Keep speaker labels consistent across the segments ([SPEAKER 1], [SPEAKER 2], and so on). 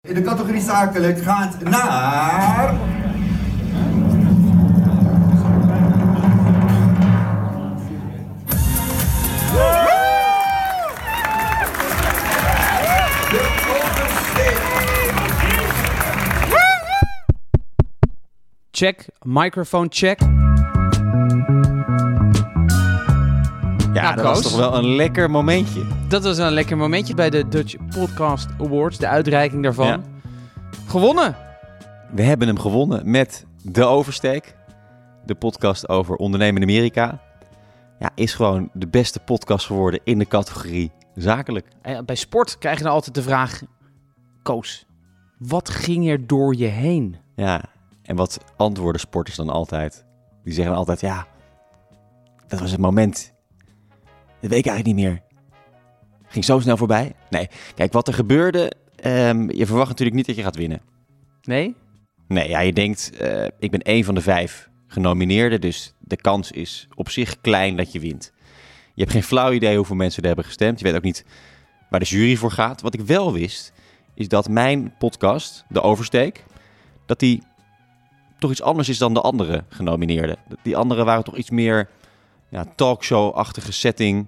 [SPEAKER 1] In de categorie zakelijk gaat naar...
[SPEAKER 2] Check, microfoon check.
[SPEAKER 3] Ja,
[SPEAKER 2] Nou,
[SPEAKER 3] dat was
[SPEAKER 2] Koos.
[SPEAKER 3] toch wel een lekker momentje.
[SPEAKER 2] Dat was een lekker momentje bij de Dutch Podcast Awards, de uitreiking daarvan.
[SPEAKER 3] Ja.
[SPEAKER 2] Gewonnen!
[SPEAKER 3] We hebben hem gewonnen met De Oversteek. De podcast over ondernemen in Amerika. Ja, is gewoon de beste podcast geworden in de categorie zakelijk.
[SPEAKER 2] Bij sport krijg je dan altijd de vraag: Koos, wat ging er door je heen?
[SPEAKER 3] Ja, en wat antwoorden sporters dan altijd? Die zeggen altijd, ja, dat was het moment. Dat weet ik eigenlijk niet meer. Ging zo snel voorbij. Nee, kijk, wat er gebeurde, ehm, je verwacht natuurlijk niet dat je gaat winnen.
[SPEAKER 2] Nee?
[SPEAKER 3] Nee, ja, je denkt, eh, ik ben één van de vijf genomineerden, dus de kans is op zich klein dat je wint. Je hebt geen flauw idee hoeveel mensen er hebben gestemd. Je weet ook niet waar de jury voor gaat. Wat ik wel wist, is dat mijn podcast, De Oversteek, dat die toch iets anders is dan de andere genomineerden. Die andere waren toch iets meer ja, talkshow-achtige setting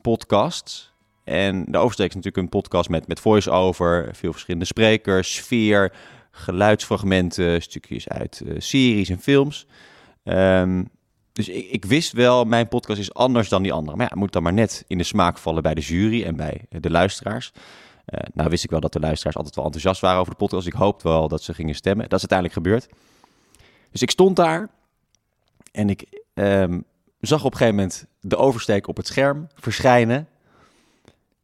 [SPEAKER 3] podcasts. En De Oversteek is natuurlijk een podcast met, met voice-over, veel verschillende sprekers, sfeer, geluidsfragmenten, stukjes uit eh, series en films. Ehm, dus ik, ik wist wel, mijn podcast is anders dan die andere. Maar ja, moet dan maar net in de smaak vallen bij de jury en bij de luisteraars. Eh, nou wist ik wel dat de luisteraars altijd wel enthousiast waren over de podcast. Ik hoopte wel dat ze gingen stemmen. Dat is uiteindelijk gebeurd. Dus ik stond daar en ik ehm, zag op een gegeven moment de oversteek op het scherm verschijnen.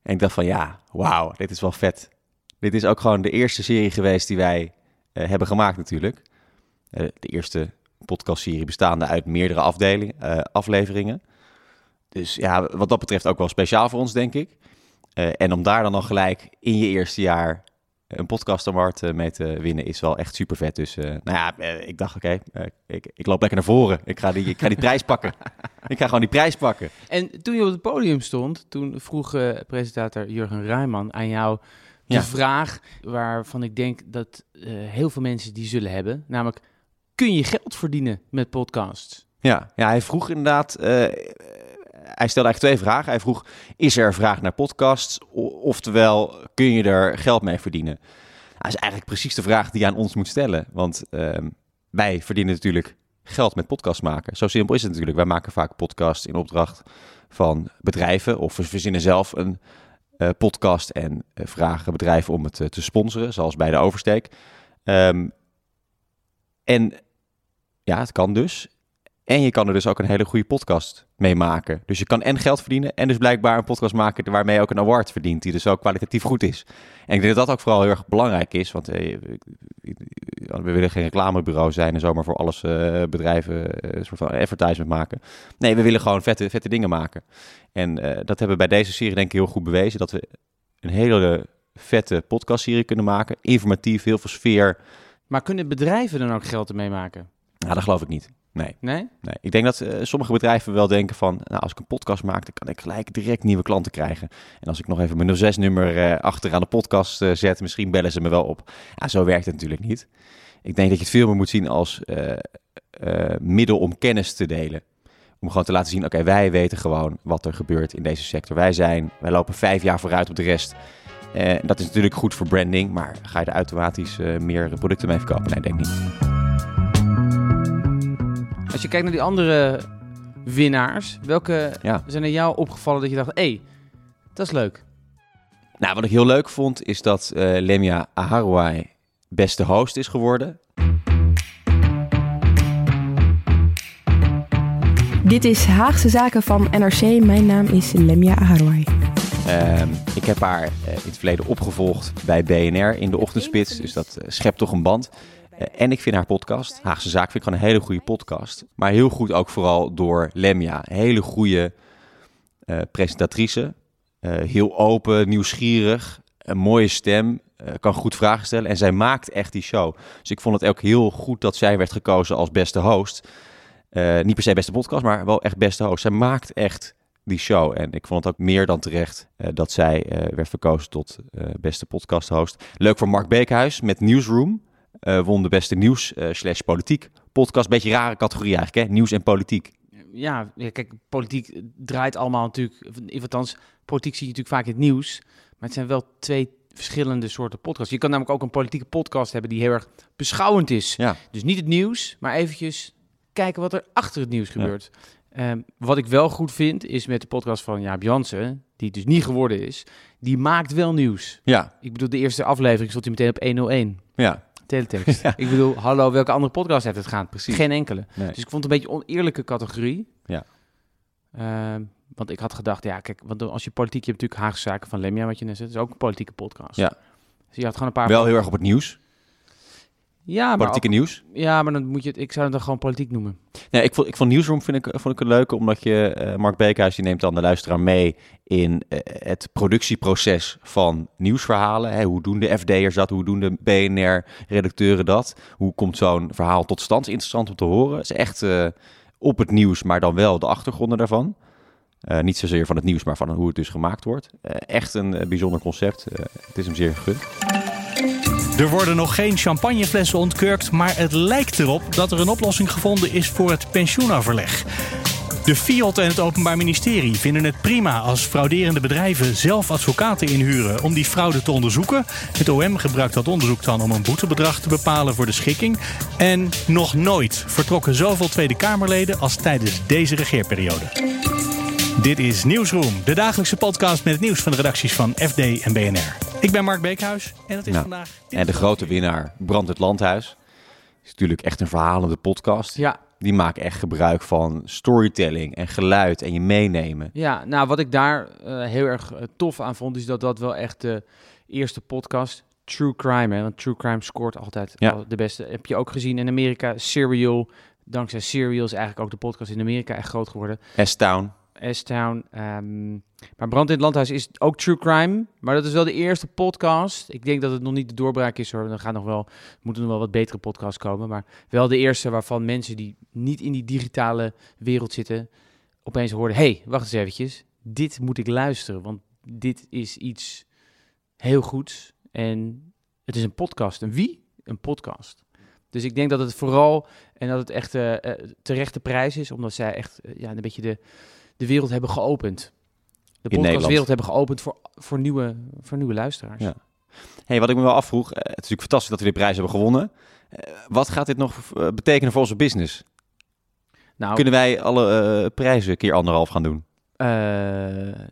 [SPEAKER 3] En ik dacht van ja, wauw, dit is wel vet. Dit is ook gewoon de eerste serie geweest die wij eh, hebben gemaakt natuurlijk. Eh, de eerste podcastserie bestaande uit meerdere afdelingen, eh, afleveringen. Dus ja, wat dat betreft ook wel speciaal voor ons, denk ik. En om daar dan al gelijk in je eerste jaar een podcast award mee te winnen is wel echt super vet. Dus nou ja, ik dacht oké, ik, ik loop lekker naar voren. Ik ga die, ik ga die prijs pakken. Ik ga gewoon die prijs pakken.
[SPEAKER 2] En toen je op het podium stond, toen vroeg eh, presentator Jurgen Rijman aan jou de
[SPEAKER 3] Ja.
[SPEAKER 2] vraag waarvan ik denk dat eh, heel veel mensen die zullen hebben. Namelijk, kun je geld verdienen met podcasts?
[SPEAKER 3] Ja, ja hij vroeg inderdaad. eh, hij stelde eigenlijk twee vragen. Hij vroeg: Is er een vraag naar podcasts? Oftewel, kun je er geld mee verdienen? Nou, dat is eigenlijk precies de vraag die je aan ons moet stellen. Want ehm, wij verdienen natuurlijk geld met podcast maken. Zo simpel is het natuurlijk. Wij maken vaak podcasts in opdracht van bedrijven. Of we verzinnen zelf een eh, podcast en eh, vragen bedrijven om het eh, te sponsoren. Zoals bij de oversteek. Ehm, en ja, het kan dus. En je kan er dus ook een hele goede podcast mee maken. Dus je kan en geld verdienen en dus blijkbaar een podcast maken waarmee je ook een award verdient, die dus ook kwalitatief goed is. En ik denk dat dat ook vooral heel erg belangrijk is, want eh, we willen geen reclamebureau zijn en zomaar voor alles eh, bedrijven eh, een soort van advertisement maken. Nee, we willen gewoon vette, vette dingen maken. En eh, dat hebben we bij deze serie denk ik heel goed bewezen, dat we een hele vette podcastserie kunnen maken. Informatief, heel veel sfeer.
[SPEAKER 2] Maar kunnen bedrijven dan ook geld ermee maken?
[SPEAKER 3] Nou, dat geloof ik niet. Nee.
[SPEAKER 2] Nee?
[SPEAKER 3] Nee, ik denk dat eh, sommige bedrijven wel denken van, nou, als ik een podcast maak, dan kan ik gelijk direct nieuwe klanten krijgen. En als ik nog even mijn 06-nummer eh achter aan de podcast eh, zet, misschien bellen ze me wel op. Ja, zo werkt het natuurlijk niet. Ik denk dat je het veel meer moet zien als middel om kennis te delen. Om gewoon te laten zien, oké, wij weten gewoon wat er gebeurt in deze sector. Wij zijn, wij lopen vijf jaar vooruit op de rest. Dat is natuurlijk goed voor branding, maar ga je er automatisch meer producten mee verkopen? Nee, denk niet.
[SPEAKER 2] Als je kijkt naar die andere winnaars, welke
[SPEAKER 3] Ja.
[SPEAKER 2] zijn er jou opgevallen dat je dacht, hé, hey, dat is leuk.
[SPEAKER 3] Nou, wat ik heel leuk vond, is dat eh, Lemia Aharouai beste host is geworden.
[SPEAKER 4] Dit is Haagse Zaken van NRC. Mijn naam is Lemia Aharouai.
[SPEAKER 3] Ehm, ik heb haar eh, in het verleden opgevolgd bij BNR in de ochtendspits, dus dat eh, schept toch een band. Eh, en ik vind haar podcast, Haagse Zaak, vind ik gewoon een hele goede podcast. Maar heel goed ook vooral door Lemia. Een hele goede eh, presentatrice. Eh, heel open, nieuwsgierig, een mooie stem, kan goed vragen stellen. En zij maakt echt die show. Dus ik vond het ook heel goed dat zij werd gekozen als beste host. Niet per se beste podcast, maar wel echt beste host. Zij maakt echt die show. En ik vond het ook meer dan terecht dat zij werd verkozen tot eh, beste podcast-host. Leuk voor Mark Beekhuis met Newsroom. Eh, won de beste nieuws eh, slash politiek podcast. Beetje rare categorie eigenlijk, hè? Nieuws en politiek.
[SPEAKER 2] Ja, ja, kijk, politiek draait allemaal natuurlijk... of Althans, politiek zie je natuurlijk vaak in het nieuws. Maar het zijn wel twee verschillende soorten podcasts. Je kan namelijk ook een politieke podcast hebben die heel erg beschouwend is.
[SPEAKER 3] Ja.
[SPEAKER 2] Dus niet het nieuws, maar eventjes kijken wat er achter het nieuws gebeurt. Ehm, wat ik wel goed vind, is met de podcast van Jaap Jansen, die het dus niet geworden is, die maakt wel nieuws.
[SPEAKER 3] Ja,
[SPEAKER 2] Ik bedoel, de eerste aflevering stond hij meteen op 101.
[SPEAKER 3] ja.
[SPEAKER 2] Teletext.
[SPEAKER 3] Ja.
[SPEAKER 2] Ik bedoel, hallo, welke andere podcast heeft het gaan?
[SPEAKER 3] Precies.
[SPEAKER 2] Geen enkele.
[SPEAKER 3] Nee.
[SPEAKER 2] Dus ik vond het een beetje een oneerlijke categorie.
[SPEAKER 3] Ja.
[SPEAKER 2] Ehm, want ik had gedacht, ja, kijk, want als je politiek, je hebt natuurlijk Haagse Zaken van Lemja, wat je net zegt, dat is ook een politieke podcast.
[SPEAKER 3] Ja.
[SPEAKER 2] Dus je had gewoon een paar...
[SPEAKER 3] Wel heel erg op het nieuws.
[SPEAKER 2] ja, maar
[SPEAKER 3] Politieke
[SPEAKER 2] ook-
[SPEAKER 3] nieuws.
[SPEAKER 2] ja, maar dan moet je het, ik zou het dan gewoon politiek noemen.
[SPEAKER 3] Nee, ik vond, ik vond Newsroom vind ik, vond ik een leuke, omdat je, eh, Mark Beekhuis, die neemt dan de luisteraar mee in eh, het productieproces van nieuwsverhalen. Hè, hoe doen de FD'ers dat? Hoe doen de BNR-redacteuren dat? Hoe komt zo'n verhaal tot stand? Interessant om te horen. Het is echt eh, op het nieuws, maar dan wel de achtergronden daarvan. Niet zozeer van het nieuws, maar van hoe het dus gemaakt wordt. Echt een bijzonder concept. Het is hem zeer gegund.
[SPEAKER 5] Er worden nog geen champagneflessen ontkurkt, maar het lijkt erop dat er een oplossing gevonden is voor het pensioenoverleg. De FIOD en het Openbaar Ministerie vinden het prima als frauderende bedrijven zelf advocaten inhuren om die fraude te onderzoeken. Het OM gebruikt dat onderzoek dan om een boetebedrag te bepalen voor de schikking. En nog nooit vertrokken zoveel Tweede Kamerleden als tijdens deze regeerperiode. Dit is Nieuwsroom, de dagelijkse podcast met het nieuws van de redacties van FD en BNR. Ik ben Mark Beekhuis en het is
[SPEAKER 3] Nou,
[SPEAKER 5] vandaag...
[SPEAKER 3] En de grote winnaar, Brand het Landhuis. Is natuurlijk echt een verhalende podcast.
[SPEAKER 2] Ja,
[SPEAKER 3] Die maken echt gebruik van storytelling en geluid en je meenemen.
[SPEAKER 2] Ja, nou wat ik daar eh, heel erg eh, tof aan vond, is dat dat wel echt de eerste podcast, True Crime, hè, want True Crime scoort altijd
[SPEAKER 3] Ja.
[SPEAKER 2] al de beste. Heb je ook gezien in Amerika, Serial, dankzij Serial is eigenlijk ook de podcast in Amerika echt groot geworden.
[SPEAKER 3] S-Town.
[SPEAKER 2] S-Town, ehm, maar Brand in het Landhuis is ook True Crime, maar dat is wel de eerste podcast. Ik denk dat het nog niet de doorbraak is hoor, er gaan nog wel, moeten nog wel wat betere podcasts komen, maar wel de eerste waarvan mensen die niet in die digitale wereld zitten, opeens hoorden, hey, wacht eens eventjes, dit moet ik luisteren, want dit is iets heel goeds en het is een podcast. En wie? Een podcast. Dus ik denk dat het vooral, en dat het echt eh, terechte prijs is, omdat zij echt eh, ja, een beetje de, de wereld hebben geopend. De podcastwereld hebben geopend voor, voor, nieuwe, voor nieuwe luisteraars.
[SPEAKER 3] Ja. Hey, wat ik me wel afvroeg, eh, het is natuurlijk fantastisch dat we dit prijs hebben gewonnen. Eh, wat gaat dit nog eh, betekenen voor onze business?
[SPEAKER 2] Nou,
[SPEAKER 3] Kunnen wij alle prijzen keer anderhalf gaan doen?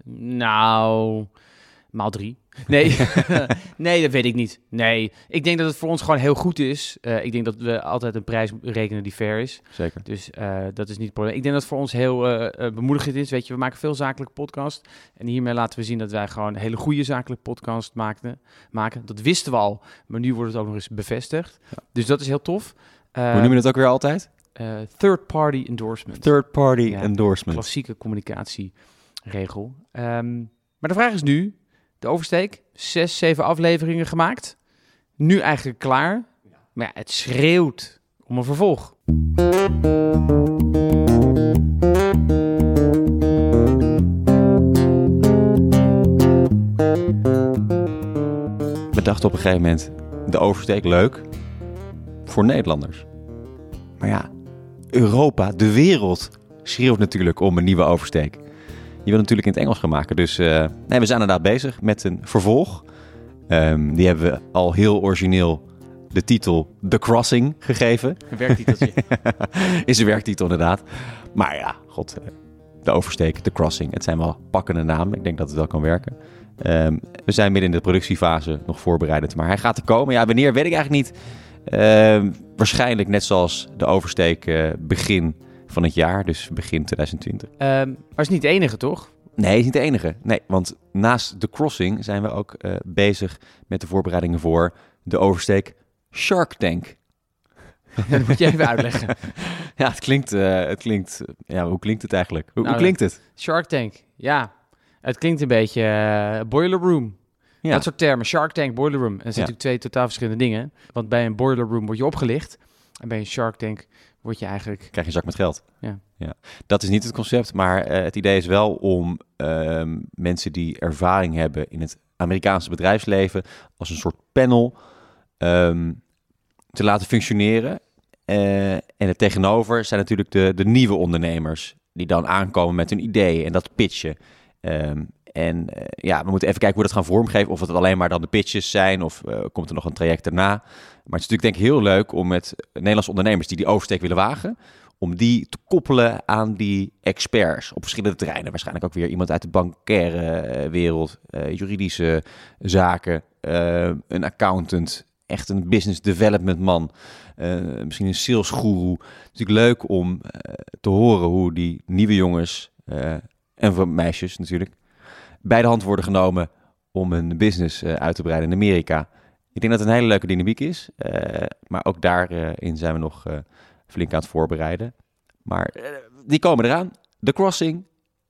[SPEAKER 2] nou, maal drie. Nee, nee, dat weet ik niet. Nee, ik denk dat het voor ons gewoon heel goed is. Eh, ik denk dat we altijd een prijs rekenen die fair is.
[SPEAKER 3] Zeker.
[SPEAKER 2] Dus eh, dat is niet het probleem. Ik denk dat het voor ons heel eh, bemoedigend is. Weet je, we maken veel zakelijke podcast. En hiermee laten we zien dat wij gewoon een hele goede zakelijke podcast maakten, maken. Dat wisten we al, maar nu wordt het ook nog eens bevestigd. Dus dat is heel tof.
[SPEAKER 3] Hoe noem je het ook weer altijd?
[SPEAKER 2] eh, third party endorsement.
[SPEAKER 3] Third party
[SPEAKER 2] Ja,
[SPEAKER 3] endorsement.
[SPEAKER 2] Klassieke communicatieregel. Ehm, maar de vraag is nu, de oversteek, zes, zeven afleveringen gemaakt. Nu eigenlijk klaar. Maar ja, het schreeuwt om een vervolg.
[SPEAKER 3] We dachten op een gegeven moment, de oversteek leuk voor Nederlanders. Maar ja, Europa, de wereld, schreeuwt natuurlijk om een nieuwe oversteek. Je wil natuurlijk in het Engels gaan maken. Dus eh, nee, we zijn inderdaad bezig met een vervolg. Ehm, die hebben we al heel origineel de titel The Crossing gegeven.
[SPEAKER 2] Een werktiteltje.
[SPEAKER 3] Is de werktitel inderdaad. Maar ja, god, eh, de oversteek, The Crossing. Het zijn wel pakkende namen. Ik denk dat het wel kan werken. Ehm, we zijn midden in de productiefase nog voorbereidend. Maar hij gaat er komen. Ja, wanneer weet ik eigenlijk niet. Ehm, waarschijnlijk net zoals de oversteek eh, begin van het jaar. Dus begin 2020.
[SPEAKER 2] Ehm, maar is niet de enige, toch?
[SPEAKER 3] Nee, is niet de enige. Nee, want naast The Crossing zijn we ook eh, bezig met de voorbereidingen voor de oversteek Shark Tank.
[SPEAKER 2] dat moet je even uitleggen.
[SPEAKER 3] Ja, het klinkt, eh, het klinkt, ja, hoe klinkt het eigenlijk? Hoe,
[SPEAKER 2] Nou,
[SPEAKER 3] hoe klinkt het?
[SPEAKER 2] Shark Tank, ja. Het klinkt een beetje eh, boiler room.
[SPEAKER 3] Ja.
[SPEAKER 2] Dat soort termen. Shark Tank, boiler room. En dat zijn
[SPEAKER 3] Ja.
[SPEAKER 2] natuurlijk twee totaal verschillende dingen. Want bij een boiler room word je opgelicht. En bij een Shark Tank word je eigenlijk...
[SPEAKER 3] krijg je een zak met geld.
[SPEAKER 2] Ja.
[SPEAKER 3] ja. Dat is niet het concept, maar eh, het idee is wel om ehm, mensen die ervaring hebben in het Amerikaanse bedrijfsleven als een soort panel ehm, te laten functioneren. Eh, en het tegenover zijn natuurlijk de, de nieuwe ondernemers die dan aankomen met hun ideeën en dat pitchen. Ehm, en eh, ja, we moeten even kijken hoe dat gaan vormgeven. Of het alleen maar dan de pitches zijn of eh, komt er nog een traject erna. Maar het is natuurlijk denk ik heel leuk om met Nederlandse ondernemers die die oversteek willen wagen... om die te koppelen aan die experts op verschillende terreinen. Waarschijnlijk ook weer iemand uit de bankaire eh, wereld, juridische zaken, een accountant... Echt een business development man, misschien een sales guru. Het is natuurlijk leuk om te horen hoe die nieuwe jongens en meisjes natuurlijk bij de hand worden genomen om hun business eh, uit te breiden in Amerika. Ik denk dat het een hele leuke dynamiek is, eh, maar ook daarin zijn we nog eh, flink aan het voorbereiden. Maar eh, die komen eraan. The Crossing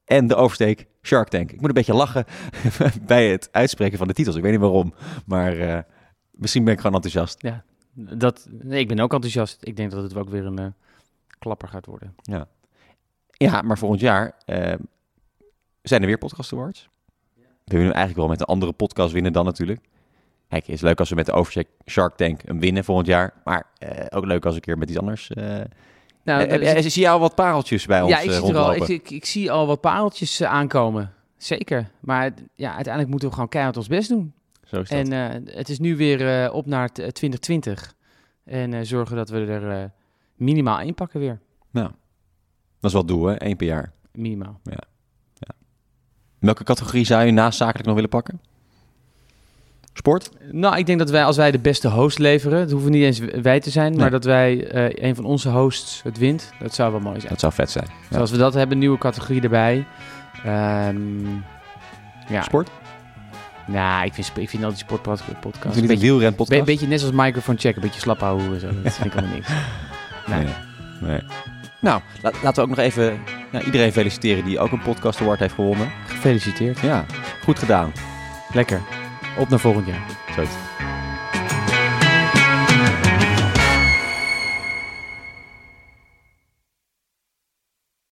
[SPEAKER 3] en de oversteek Shark Tank. Ik moet een beetje lachen bij het uitspreken van de titels. Ik weet niet waarom, maar eh, misschien ben ik gewoon enthousiast.
[SPEAKER 2] Ja, dat, nee, ik ben ook enthousiast. Ik denk dat het ook weer een eh, klapper gaat worden.
[SPEAKER 3] Ja. ja, maar volgend jaar eh, zijn er weer Podcast Awards. We willen hem eigenlijk wel met een andere podcast winnen dan natuurlijk. Kijk, het is leuk als we met de Overcheck Shark Tank hem winnen volgend jaar. Maar eh, ook leuk als een keer met iets anders. eh
[SPEAKER 2] Nou, is-
[SPEAKER 3] eh, zie je al wat pareltjes bij ons
[SPEAKER 2] ja, ik, zie er al,
[SPEAKER 3] rondlopen?
[SPEAKER 2] ik, ik, ik zie al wat pareltjes aankomen. Zeker. Maar ja, uiteindelijk moeten we gewoon keihard ons best doen.
[SPEAKER 3] Zo is dat.
[SPEAKER 2] En het is nu weer op naar t- 2020. En zorgen dat we er minimaal één pakken weer.
[SPEAKER 3] nou, dat is wel het doel, hè? Eén per jaar.
[SPEAKER 2] Minimaal.
[SPEAKER 3] Welke categorie zou je naast zakelijk nog willen pakken? Sport?
[SPEAKER 2] Nou, ik denk dat wij, als wij de beste host leveren, het hoeven niet eens wij te zijn,
[SPEAKER 3] Nee.
[SPEAKER 2] maar dat wij eh, een van onze hosts het wint, dat zou wel mooi zijn.
[SPEAKER 3] Dat zou vet zijn.
[SPEAKER 2] Dus als we dat hebben, nieuwe categorie erbij. Ehm, ja,
[SPEAKER 3] Sport?
[SPEAKER 2] nou, ik vind, ik vind al die sportpodcast
[SPEAKER 3] Is
[SPEAKER 2] een
[SPEAKER 3] het niet een
[SPEAKER 2] beetje, beetje net zoals microphone check, een beetje slap houden en zo. Dat vind ik allemaal niks. Nee.
[SPEAKER 3] Nee. nee. Nou, la- laten we ook nog even ja, iedereen feliciteren die ook een podcast award heeft gewonnen.
[SPEAKER 2] Gefeliciteerd.
[SPEAKER 3] Ja, goed gedaan.
[SPEAKER 2] Lekker. Op naar volgend jaar.
[SPEAKER 3] Zo.